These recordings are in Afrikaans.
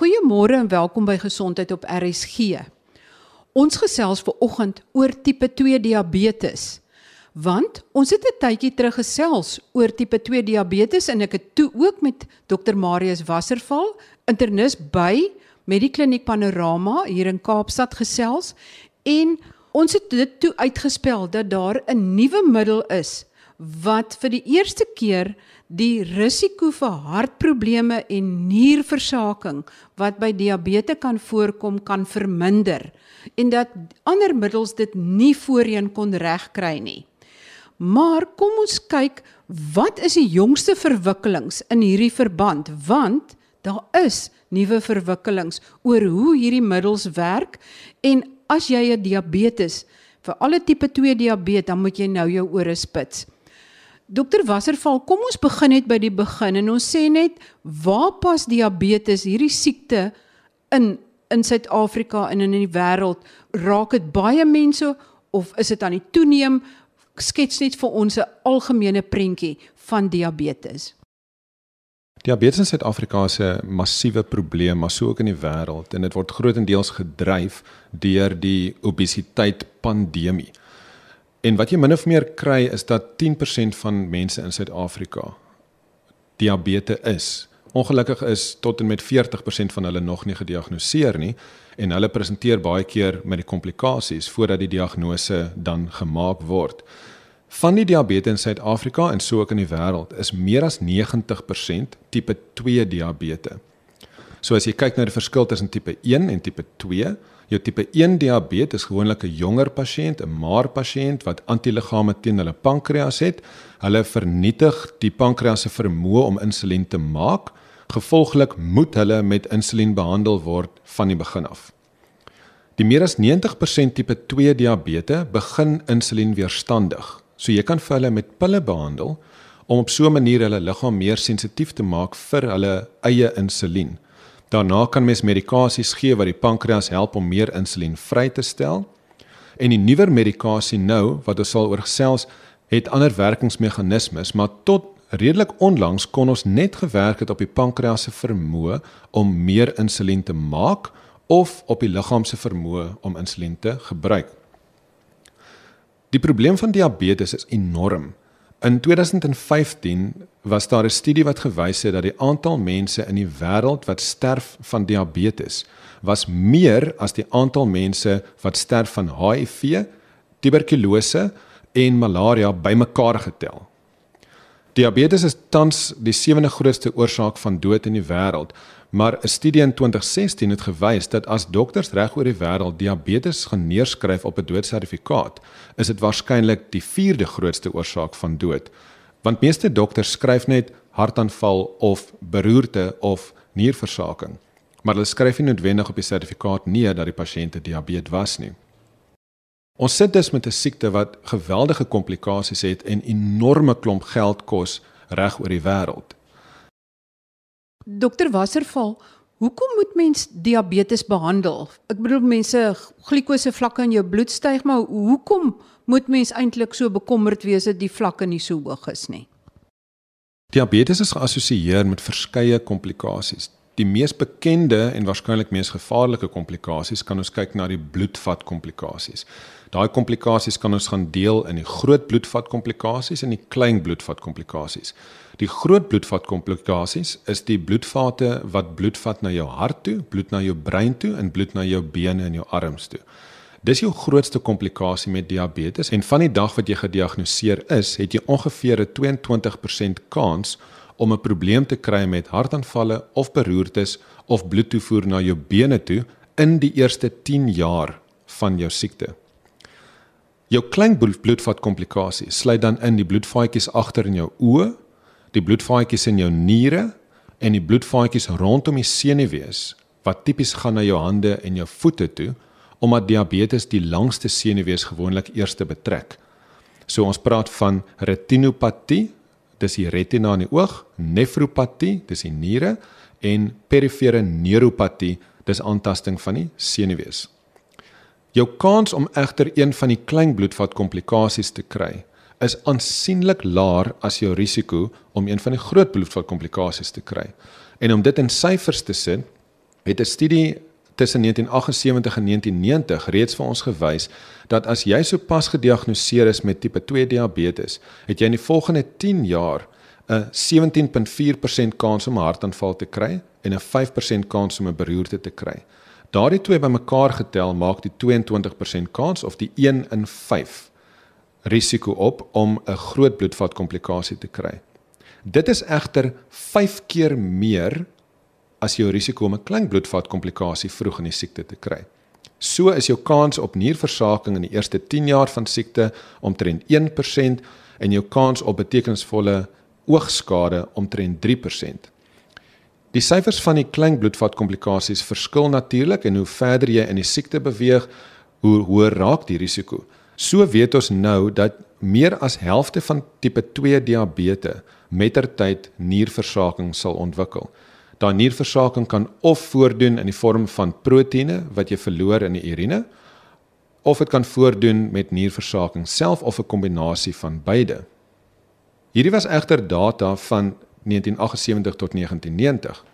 Goeiemôre en welkom by Gesondheid op RSG. Ons gesels ver oggend oor tipe 2 diabetes. Want ons het 'n tydjie terug gesels oor tipe 2 diabetes en ek het toe ook met Dr Marius Wasserval, internis by Medikliniek Panorama hier in Kaapstad gesels en ons het dit toe uitgespel dat daar 'n nuwe middel is wat vir die eerste keer die risiko vir hartprobleme en nierversaking wat by diabetes kan voorkom kan verminder en dat ander middels dit nie voorheen kon regkry nie. Maar kom ons kyk wat is die jongste verwikkelings in hierdie verband want daar is nuwe verwikkelings oor hoe hierdie middels werk en as jy 'n diabetes vir alle tipe 2 diabetes dan moet jy nou jou ore spits. Dokter Wasserval, kom ons begin net by die begin en ons sê net waar pas diabetes hierdie siekte in in Suid-Afrika en in die wêreld? Raak dit baie mense of is dit aan die toeneem? Skets net vir ons 'n algemene prentjie van diabetes. Diabetes in Suid-Afrika is 'n massiewe probleem, maar so ook in die wêreld en dit word grootendeels gedryf deur die obesiteit pandemie. En wat jy min of meer kry is dat 10% van mense in Suid-Afrika diabetes is. Ongelukkig is tot en met 40% van hulle nog nie gediagnoseer nie en hulle presenteer baie keer met die komplikasies voordat die diagnose dan gemaak word. Van die diabetes in Suid-Afrika en so ook in die wêreld is meer as 90% tipe 2 diabetes. So as jy kyk na die verskil tussen tipe 1 en tipe 2, Jou tipe 1 diabetes is gewoonlik 'n jonger pasiënt, 'n maar pasiënt wat antiliggame teen hulle pankreas het. Hulle vernietig die pankreas se vermoë om insulien te maak. Gevolglik moet hulle met insulien behandel word van die begin af. Die meer as 90% tipe 2 diabetes begin insulien weerstandig. So jy kan vir hulle met pille behandel om op so 'n manier hulle liggaam meer sensitief te maak vir hulle eie insulien. Daarna kan mens medikasies gee wat die pankreas help om meer insulien vry te stel. En die nuwer medikasie nou wat ons sal oorgesels het ander werkingsmeganismes, maar tot redelik onlangs kon ons net gewerk het op die pankreas se vermoë om meer insulien te maak of op die liggaam se vermoë om insulien te gebruik. Die probleem van diabetes is enorm. In 2015 was daar 'n studie wat gewys het dat die aantal mense in die wêreld wat sterf van diabetes was meer as die aantal mense wat sterf van HIV, tuberkulose en malaria bymekaar getel. Diabetes is tans die sewende grootste oorsaak van dood in die wêreld, maar 'n studie in 2016 het gewys dat as dokters reg oor die wêreld diabetes gaan neerskryf op 'n doodsertifikaat, is dit waarskynlik die vierde grootste oorsaak van dood. Want meeste dokters skryf net hartaanval of beroerte of nierversaking, maar hulle skryf nie noodwendig op die sertifikaat neer dat die pasiënt diabetes was nie. Ons sit dus met 'n siekte wat geweldige komplikasies het en enorme klomp geld kos reg oor die wêreld. Dokter Wasserval, hoekom moet mens diabetes behandel? Ek bedoel mense glikose vlakke in jou bloed styg, maar hoekom moet mens eintlik so bekommerd wees dat die vlakke nie so hoog is nie? Diabetes is geassosieer met verskeie komplikasies. Die mees bekende en waarskynlik mees gevaarlike komplikasies kan ons kyk na die bloedvat komplikasies. Daai komplikasies kan ons gaan deel in die groot bloedvat komplikasies en die klein bloedvat komplikasies. Die groot bloedvat komplikasies is die bloedvate wat bloed vat na jou hart toe, bloed na jou brein toe en bloed na jou bene en jou arms toe. Dis jou grootste komplikasie met diabetes en van die dag wat jy gediagnoseer is, het jy ongeveer 'n 22% kans om 'n probleem te kry met hartaanvalle of beroertes of bloedtoevoer na jou bene toe in die eerste 10 jaar van jou siekte. Jou klein bloedvat komplikasie sluit dan in die bloedvaatjies agter in jou oë, die bloedvaatjies in jou niere en die bloedvaatjies rondom die senuwees wat tipies gaan na jou hande en jou voete toe omdat diabetes die langste senuwees gewoonlik eerste betrek. So ons praat van retinopatie, dis die retina in die oog, nefropatie, dis die niere en perifere neuropatie, dis aantasting van die senuwees. Jou kans om egter een van die klein bloedvat komplikasies te kry is aansienlik laer as jou risiko om een van die groot bloedvat komplikasies te kry. En om dit in syfers te sit, het 'n studie tussen 1978 en 1990 reeds vir ons gewys dat as jy sopas gediagnoseer is met tipe 2 diabetes, het jy in die volgende 10 jaar 'n 17.4% kans om 'n hartaanval te kry en 'n 5% kans om 'n beroerte te kry. Daardie twee bymekaar getel maak die 22% kans of die 1 in 5 risiko op om 'n groot bloedvatkomplikasie te kry. Dit is egter 5 keer meer as jou risiko om 'n klein bloedvatkomplikasie vroeg in die siekte te kry. So is jou kans op nierversaking in die eerste 10 jaar van siekte omtrent 1% en jou kans op betekenisvolle oogskade omtrent 3%. Die syfers van die klein bloedvatkomplikasies verskil natuurlik en hoe verder jy in die siekte beweeg, hoe hoër raak die risiko. So weet ons nou dat meer as helfte van tipe 2 diabetes mettertyd nierversaking sal ontwikkel. Daai nierversaking kan of voordoen in die vorm van proteïene wat jy verloor in die urine of dit kan voordoen met nierversaking self of 'n kombinasie van beide. Hierdie was egter data van 1978 tot 1990.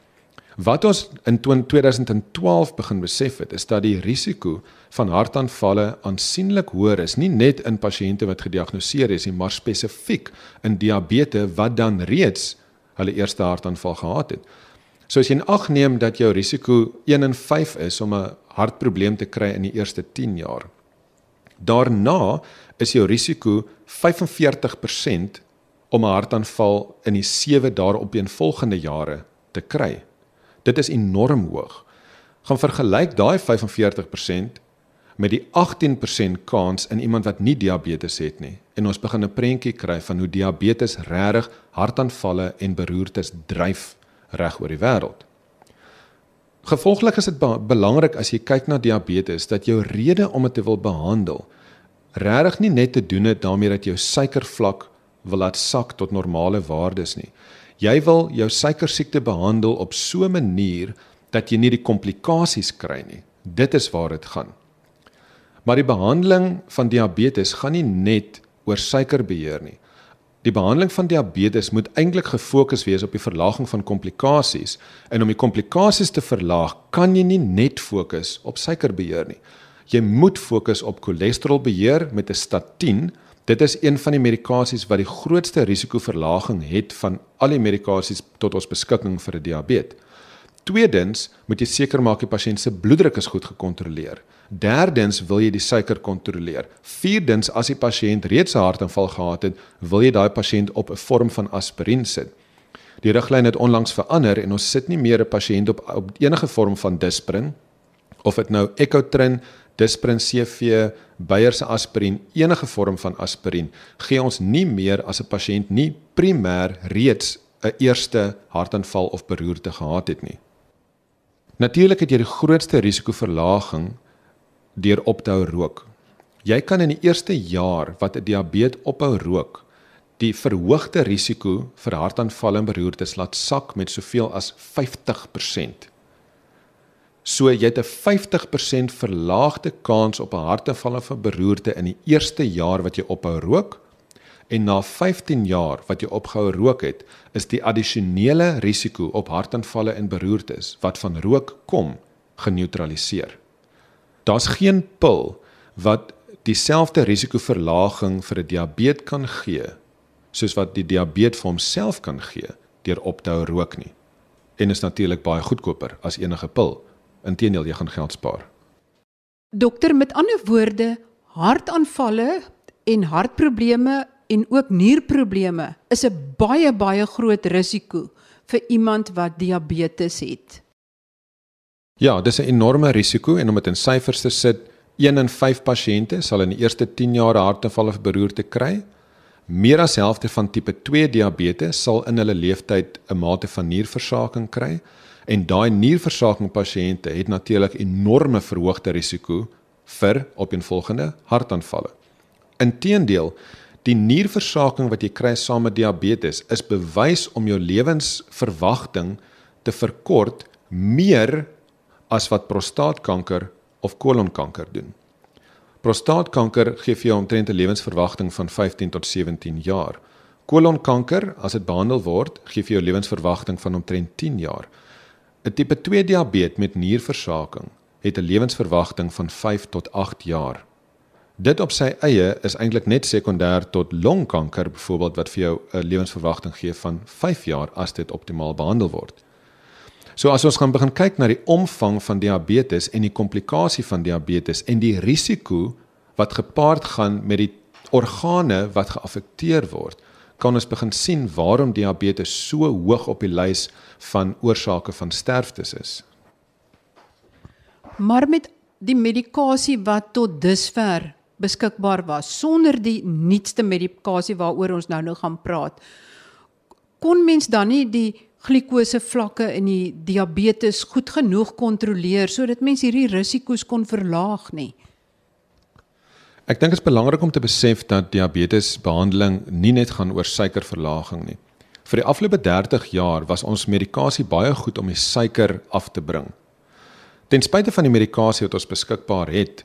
Wat ons in 2012 begin besef het, is dat die risiko van hartaanvalle aansienlik hoër is, nie net in pasiënte wat gediagnoseer is nie, maar spesifiek in diabetes wat dan reeds hulle eerste hartaanval gehad het. So as jy ag neem dat jou risiko 1 in 5 is om 'n hartprobleem te kry in die eerste 10 jaar. Daarna is jou risiko 45% om 'n hartaanval in die 7 daaropeenvolgende jare te kry. Dit is enorm hoog. Gaan vergelyk daai 45% met die 18% kans in iemand wat nie diabetes het nie en ons begin 'n prentjie kry van hoe diabetes regtig hartaanvalle en beroertes dryf reg oor die wêreld. Gevolglik is dit belangrik as jy kyk na diabetes dat jou rede om dit te wil behandel regtig nie net te doen het daarmee dat jou suikervlak wil laat sak tot normale waardes nie. Jy wil jou suikersiekte behandel op so 'n manier dat jy nie die komplikasies kry nie. Dit is waar dit gaan. Maar die behandeling van diabetes gaan nie net oor suikerbeheer nie. Die behandeling van diabetes moet eintlik gefokus wees op die verlaging van komplikasies en om die komplikasies te verlaag, kan jy nie net fokus op suikerbeheer nie. Jy moet fokus op cholesterolbeheer met 'n statien Dit is een van die medikasies wat die grootste risikoverlaging het van al die medikasies tot ons beskikking vir 'n diabetes. Tweedens moet jy seker maak die pasiënt se bloeddruk is goed gekontroleer. Derdens wil jy die suiker kontroleer. Vierdens as die pasiënt reeds 'n hartaanval gehad het, wil jy daai pasiënt op 'n vorm van aspirien sit. Die riglyn het onlangs verander en ons sit nie meer 'n pasiënt op op enige vorm van Disprin of dit nou Ecotrin, Disprin CV, Bayer se aspirien, enige vorm van aspirien, gee ons nie meer as 'n pasiënt nie primêr reeds 'n eerste hartaanval of beroerte gehad het nie. Natuurlik het jy die grootste risikoverlaging deur op te hou rook. Jy kan in die eerste jaar wat 'n diabetes ophou rook, die verhoogde risiko vir hartaanval en beroertes laat sak met soveel as 50%. So jy het 'n 50% verlaagde kans op 'n hartaanval of 'n beroerte in die eerste jaar wat jy ophou rook en na 15 jaar wat jy opgehou rook het, is die addisionele risiko op hartaanvalle en beroertes wat van rook kom geneutraliseer. Daar's geen pil wat dieselfde risikoverlaging vir 'n diabetes kan gee soos wat die diabetes vir homself kan gee deur op te hou rook nie. En is natuurlik baie goedkoper as enige pil. Inteendeel, jy gaan geld spaar. Dokter, met ander woorde, hartaanvalle en hartprobleme en ook nierprobleme is 'n baie baie groot risiko vir iemand wat diabetes het. Ja, dis 'n enorme risiko en om dit in syfers te sit, 1 in 5 pasiënte sal in die eerste 10 jaar hartaanval of beroerte kry. Meer as helfte van tipe 2 diabetes sal in hulle lewenstyd 'n mate van nierversaking kry en daai nierversaking pasiënte het natuurlik enorme verhoogde risiko vir opeenvolgende hartaanvalle. Inteendeel, die nierversaking wat jy kry saam met diabetes is bewys om jou lewensverwagting te verkort meer as wat prostaatkanker of kolonkanker doen. Prostaatkanker gee vir jou omtrent 'n lewensverwagting van 15 tot 17 jaar. Kolonkanker, as dit behandel word, gee vir jou lewensverwagting van omtrent 10 jaar. 'n tipe 2 diabetes met nierversaking het 'n lewensverwagting van 5 tot 8 jaar. Dit op sy eie is eintlik net sekondêr tot longkanker byvoorbeeld wat vir jou 'n lewensverwagting gee van 5 jaar as dit optimaal behandel word. So as ons gaan begin kyk na die omvang van diabetes en die komplikasie van diabetes en die risiko wat gepaard gaan met die organe wat geaffekteer word, kan ons begin sien waarom diabetes so hoog op die lys van oorsake van sterftes is. Maar met die medikasie wat tot dusver beskikbaar was sonder die nuutste medikasie waaroor ons nou nou gaan praat kon mens dan nie die glikose vlakke in die diabetes goed genoeg kontroleer sodat mens hierdie risiko's kon verlaag nie Ek dink dit is belangrik om te besef dat diabetesbehandeling nie net gaan oor suikerverlaging nie. Vir die afgelope 30 jaar was ons medikasie baie goed om die suiker af te bring. Ten spyte van die medikasie wat ons beskikbaar het,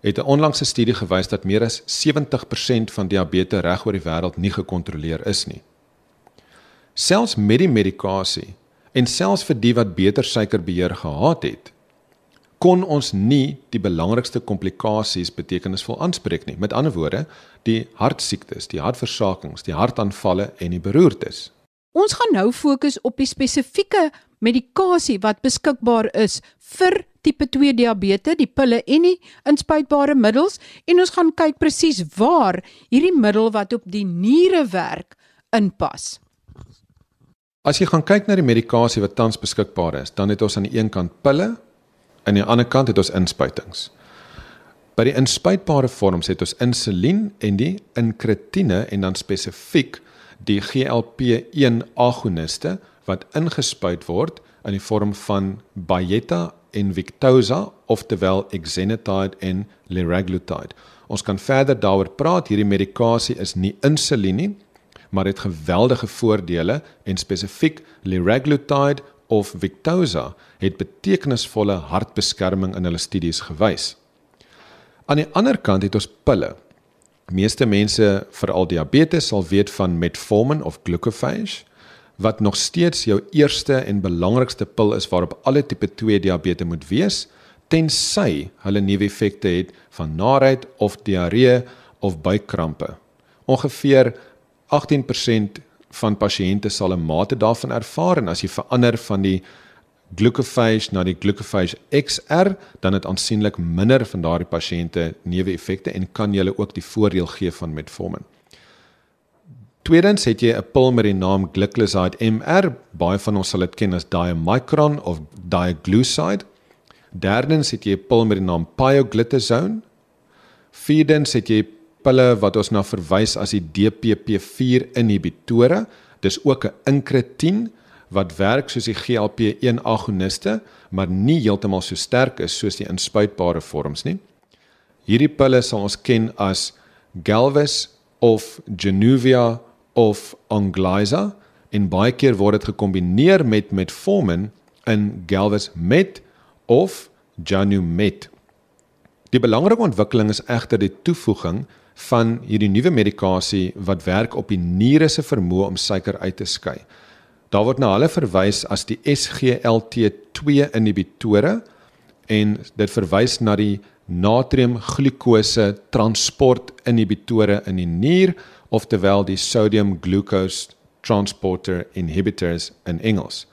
het 'n onlangse studie gewys dat meer as 70% van diabetes reg oor die wêreld nie gekontroleer is nie. Selfs met die medikasie en selfs vir die wat beter suikerbeheer gehad het, kon ons nie die belangrikste komplikasies betekenisvol aanspreek nie. Met ander woorde, die hartsiektes, die hartversakings, die hartaanvalle en die beroertes. Ons gaan nou fokus op die spesifieke medikasie wat beskikbaar is vir tipe 2 diabetes, die pille en die inspuitbare middels en ons gaan kyk presies waar hierdie middel wat op die niere werk inpas. As jy gaan kyk na die medikasie wat tans beskikbaar is, dan het ons aan die een kant pille aan die ander kant het ons inspuitings. By die inspuitbare vorms het ons insulien en die inkretine en dan spesifiek die GLP-1 agoniste wat ingespuit word in die vorm van Byetta en Victoza oftelwel exenatide en liraglutide. Ons kan verder daaroor praat. Hierdie medikasie is nie insulien nie, maar het geweldige voordele en spesifiek liraglutide of Victoza het betekenisvolle hartbeskerming in hulle studies gewys. Aan die ander kant het ons pille. Meeste mense, veral diabetes, sal weet van Metformin of Glucophage wat nog steeds jou eerste en belangrikste pil is waarop alle tipe 2 diabetes moet wees tensy hulle neeweffekte het van naait of diarree of buikkrampe. Ongeveer 18% van pasiënte sal 'n mate daarvan ervaar en as jy verander van die glucophage na die glucophage XR, dan het aansienlik minder van daardie pasiënte neeweffekte en kan jy ook die voordeel gee van metformin. Tweedens het jy 'n pil met die naam gliclazide MR, baie van ons sal dit ken as Diamicron of Diaglucide. Derdens het jy 'n pil met die naam Pioglitazone. Vierdens het jy pille wat ons na verwys as die DPP4 inhibitore. Dis ook 'n incretin wat werk soos die GLP-1 agoniste, maar nie heeltemal so sterk is soos die inspuitbare vorms nie. Hierdie pille sal ons ken as Galvus of Januvia of Onglyza en baie keer word dit gekombineer met metformin in Galvus Met of Janumet. Die belangrike ontwikkeling is egter die toevoeging van hierdie nuwe medikasie wat werk op die niere se vermoë om suiker uit te skei. Daar word na hulle verwys as die SGLT2 inhibitore en dit verwys na die natriumglikose transport inhibitore in die nier oftelwel die sodium glucose transporter inhibitors in Engels.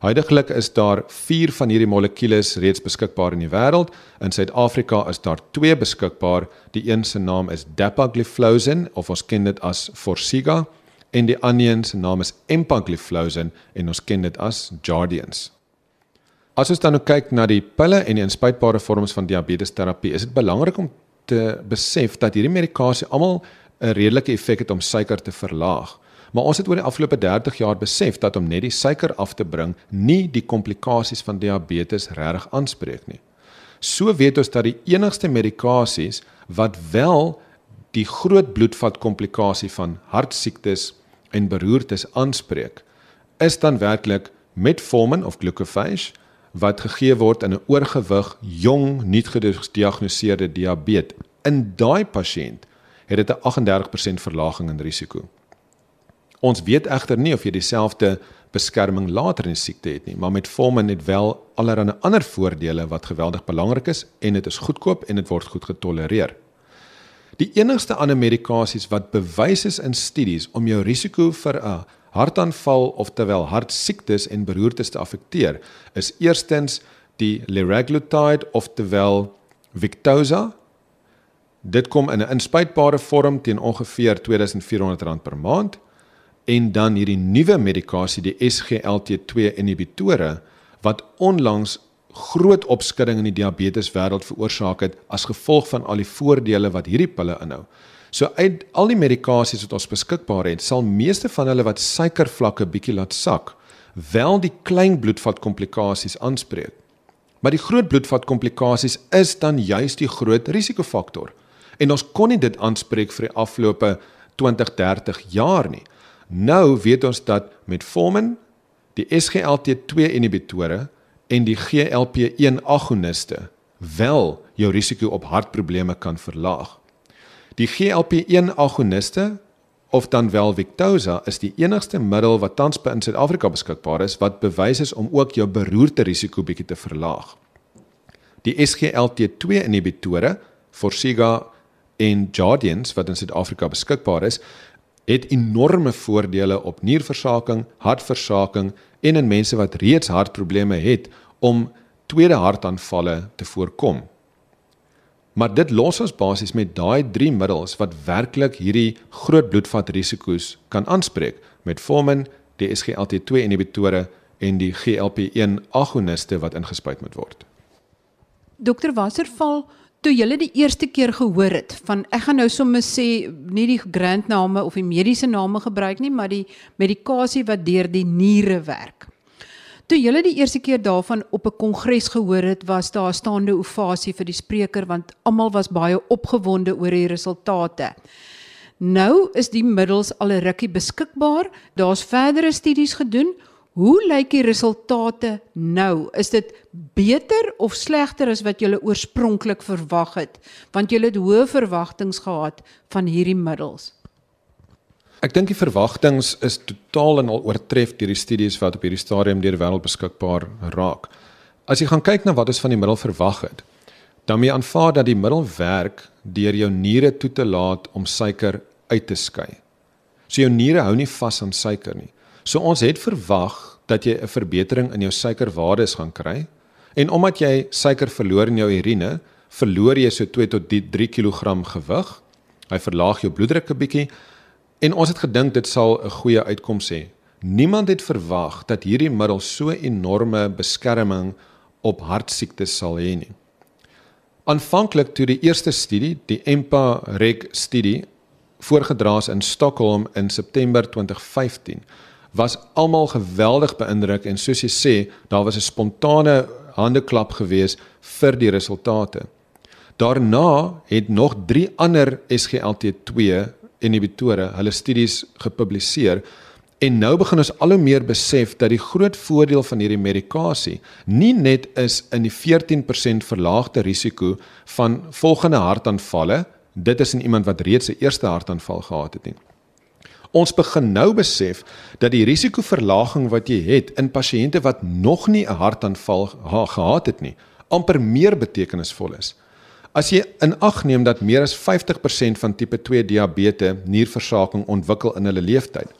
Huidiglik is daar 4 van hierdie molekules reeds beskikbaar in die wêreld. In Suid-Afrika is daar 2 beskikbaar. Die een se naam is Dapagliflozin of ons ken dit as Forxiga en die ander een se naam is Empagliflozin en ons ken dit as Jardiance. As ons dan nou kyk na die pille en die inspuitbare vorms van diabetesterapie, is dit belangrik om te besef dat hierdie medikasie almal 'n redelike effek het om suiker te verlaag. Maar ons het oor die afgelope 30 jaar besef dat om net die suiker af te bring nie die komplikasies van diabetes regtig aanspreek nie. So weet ons dat die enigste medikasies wat wel die groot bloedvat komplikasie van hartsiektes en beroertes aanspreek, is dan werklik metformin of glucophage wat gegee word in 'n oorgewig jong nie gediagnoseerde diabetes. In daai pasiënt het dit 'n 38% verlaging in risiko. Ons weet egter nie of jy dieselfde beskerming later in die siekte het nie, maar metformin het wel allerlei ander voordele wat geweldig belangrik is en dit is goedkoop en dit word goed getolereer. Die enigste ander medikasies wat bewys is in studies om jou risiko vir 'n hartaanval of terwyl hartsiektes en beroertes te affekteer, is eerstens die liraglutide of terwyl Victoza. Dit kom in 'n inspuitbare vorm teen ongeveer R2400 per maand en dan hierdie nuwe medikasie die SGLT2 inhibitore wat onlangs groot opskudding in die diabetes wêreld veroorsaak het as gevolg van al die voordele wat hierdie pille inhou. So uit al die medikasies wat ons beskikbaar het, sal meeste van hulle wat suikervlakke bietjie laat sak, wel die klein bloedvat komplikasies aanspreek. Maar die groot bloedvat komplikasies is dan juis die groot risikofaktor. En ons kon nie dit aanspreek vir die afgelope 20, 30 jaar nie. Nou weet ons dat met Formin, die SGLT2 inhibitore en die GLP1 agoniste wel jou risiko op hartprobleme kan verlaag. Die GLP1 agoniste of dan wel Victoza is die enigste middel wat tans in Suid-Afrika beskikbaar is wat bewys is om ook jou beroerte risiko bietjie te verlaag. Die SGLT2 inhibitore, Forxiga en Jardiance wat in Suid-Afrika beskikbaar is, het enorme voordele op nierversaking, hartversaking en in mense wat reeds hartprobleme het om tweede hartaanvalle te voorkom. Maar dit los ons basies met daai 3 middels wat werklik hierdie groot bloedvatrisiko's kan aanspreek met Formin, die SGLT2 inhibitore en die GLP1 agoniste wat ingespuit moet word. Dokter Wasserval, toe julle die eerste keer gehoor het van ek gaan nou sommer sê nie die grand name of die mediese name gebruik nie, maar die medikasie wat deur die niere werk. Toe julle die eerste keer daarvan op 'n kongres gehoor het, was daar 'n staande ovasie vir die spreker want almal was baie opgewonde oor die resultate. Nou is die middels al 'n rukkie beskikbaar. Daar's verdere studies gedoen. Hoe lyk die resultate nou? Is dit beter of slegter as wat julle oorspronklik verwag het? Want julle het hoë verwagtinge gehad van hierdie middels. Ek dink die verwagtinge is totaal en al oortref deur die studies wat op hierdie stadium deur die wêreld beskikbaar raak. As jy gaan kyk na wat ons van die middel verwag het, dan moet jy aanvaar dat die middel werk deur jou niere toe te laat om suiker uit te skei. So jou niere hou nie vas aan suiker nie. So ons het verwag dat jy 'n verbetering in jou suikerwaardes gaan kry. En omdat jy suiker verloor in jou urine, verloor jy so 2 tot 3 kg gewig. Hy verlaag jou bloeddruk 'n bietjie en ons het gedink dit sal 'n goeie uitkoms hê. Niemand het verwag dat hierdie middel so enorme beskerming op hartsiektes sal hê nie. Aanvanklik toe die eerste studie, die EMPA-REG studie voorgedra is in Stockholm in September 2015 was almal geweldig beïndruk en soos jy sê, daar was 'n spontane handeklap gewees vir die resultate. Daarna het nog 3 ander SGLT2 inhibitore hulle studies gepubliseer en nou begin ons al hoe meer besef dat die groot voordeel van hierdie medikasie nie net is in die 14% verlaagde risiko van volgende hartaanvalle, dit is in iemand wat reeds 'n eerste hartaanval gehad het nie. Ons begin nou besef dat die risikoverlaging wat jy het in pasiënte wat nog nie 'n hartaanval gehad het nie, amper meer betekenisvol is. As jy in ag neem dat meer as 50% van tipe 2 diabetes nierversaking ontwikkel in hulle lewenstyd,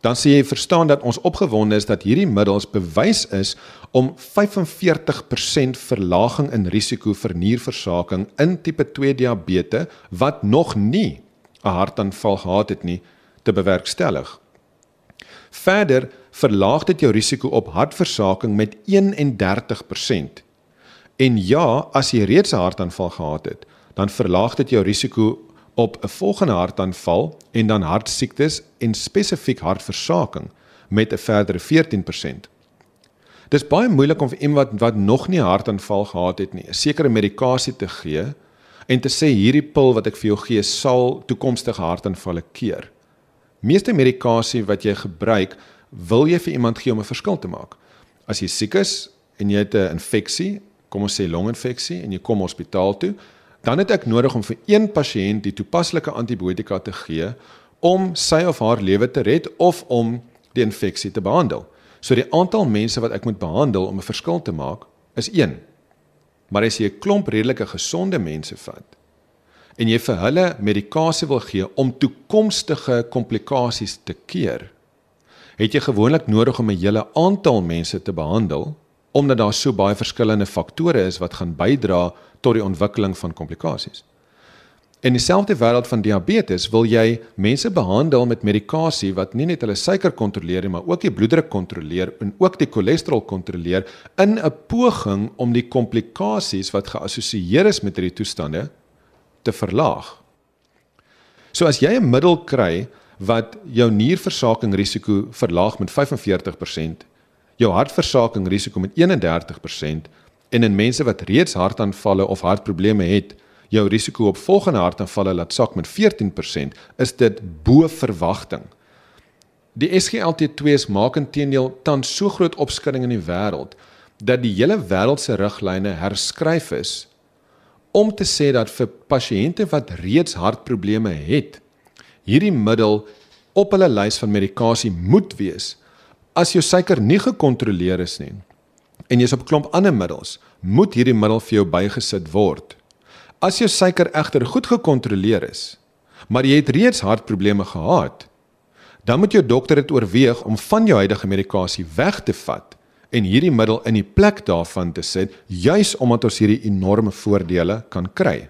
dan sê jy verstaan dat ons opgewonde is dat hierdie middels bewys is om 45% verlaging in risiko vir nierversaking in tipe 2 diabetes wat nog nie 'n hartaanval gehad het nie te bewerkstellig. Verder verlaag dit jou risiko op hartversaking met 31%. En ja, as jy reeds 'n hartaanval gehad het, dan verlaag dit jou risiko op 'n volgende hartaanval en dan hartsiektes en spesifiek hartversaking met 'n verdere 14%. Dis baie moeilik om vir iemand wat, wat nog nie 'n hartaanval gehad het nie, 'n sekere medikasie te gee en te sê hierdie pil wat ek vir jou gee sal toekomstige hartaanvalle keer. Meeste medikasie wat jy gebruik, wil jy vir iemand gee om 'n verskil te maak. As jy siek is en jy het 'n infeksie, kom ons sê longinfeksie en jy kom hospitaal toe, dan het ek nodig om vir een pasiënt die toepaslike antibiotika te gee om sy of haar lewe te red of om die infeksie te behandel. So die aantal mense wat ek moet behandel om 'n verskil te maak is 1. Maar as jy 'n klomp redelike gesonde mense vat en jy vir hulle medikasie wil gee om toekomstige komplikasies te keer, het jy gewoonlik nodig om 'n hele aantal mense te behandel omdat daar so baie verskillende faktore is wat gaan bydra tot die ontwikkeling van komplikasies. In dieselfde wêreld van diabetes wil jy mense behandel met medikasie wat nie net hulle suiker kontroleer nie, maar ook die bloeddruk kontroleer en ook die cholesterol kontroleer in 'n poging om die komplikasies wat geassosieer is met hierdie toestande te verlaag. So as jy 'n middel kry wat jou nierversaking risiko verlaag met 45%, jou hartversaking risiko met 31% en in mense wat reeds hartaanvalle of hartprobleme het, jou risiko op volgende hartaanvalle laat sak met 14%, is dit bo verwagting. Die SGLT2s maak intedeel tans so groot opskudding in die wêreld dat die hele wêreld se riglyne herskryf is om te sê dat vir pasiënte wat reeds hartprobleme het, hierdie middel op hulle lys van medikasie moet wees as jou suiker nie gekontroleer is nie en jy's op 'n klomp ander middels, moet hierdie middel vir jou bygesit word. As jou suiker egter goed gekontroleer is, maar jy het reeds hartprobleme gehad, dan moet jou dokter dit oorweeg om van jou huidige medikasie weg te vat en hierdie middel in die plek daarvan te sit, juis omdat ons hierdie enorme voordele kan kry.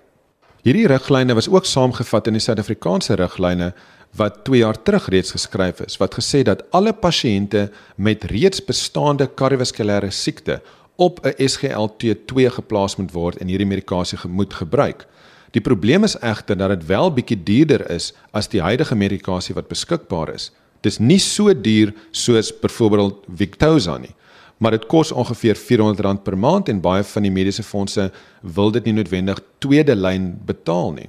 Hierdie riglyne was ook saamgevat in die Suid-Afrikaanse riglyne wat 2 jaar terug reeds geskryf is wat gesê dat alle pasiënte met reeds bestaande kardiovaskulêre siekte op 'n SGLT2 geplaas moet word en hierdie medikasie moet gebruik. Die probleem is egter dat dit wel bietjie duurder is as die huidige medikasie wat beskikbaar is. Dis nie so duur soos byvoorbeeld Victoza nie, maar dit kos ongeveer R400 per maand en baie van die mediese fondse wil dit nie noodwendig tweede lyn betaal nie.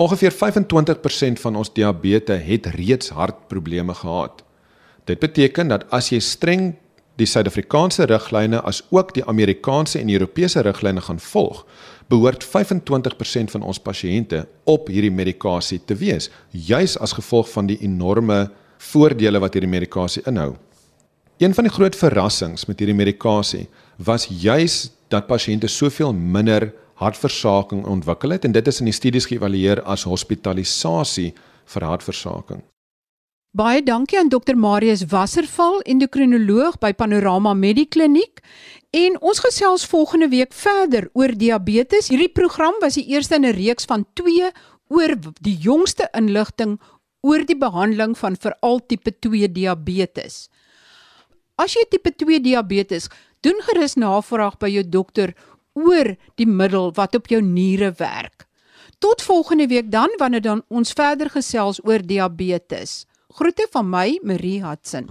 Ongeveer 25% van ons diabetes het reeds hartprobleme gehad. Dit beteken dat as jy streng die Suid-Afrikaanse riglyne as ook die Amerikaanse en Europese riglyne gaan volg, behoort 25% van ons pasiënte op hierdie medikasie te wees, juis as gevolg van die enorme voordele wat hierdie medikasie inhou. Een van die groot verrassings met hierdie medikasie was juis dat pasiënte soveel minder hartversaking ontwikkel het en dit is in die studies geëvalueer as hospitalisasie vir hartversaking. Baie dankie aan Dr Marius Wasserval, endokrinoloog by Panorama Medikliniek. En ons gesels volgende week verder oor diabetes. Hierdie program was die eerste in 'n reeks van 2 oor die jongste inligting oor die behandeling van veral tipe 2 diabetes. As jy tipe 2 diabetes, doen gerus navraag by jou dokter oor die middel wat op jou niere werk. Tot volgende week dan wanneer dan ons verder gesels oor diabetes. Groete van my, Marie Hudson.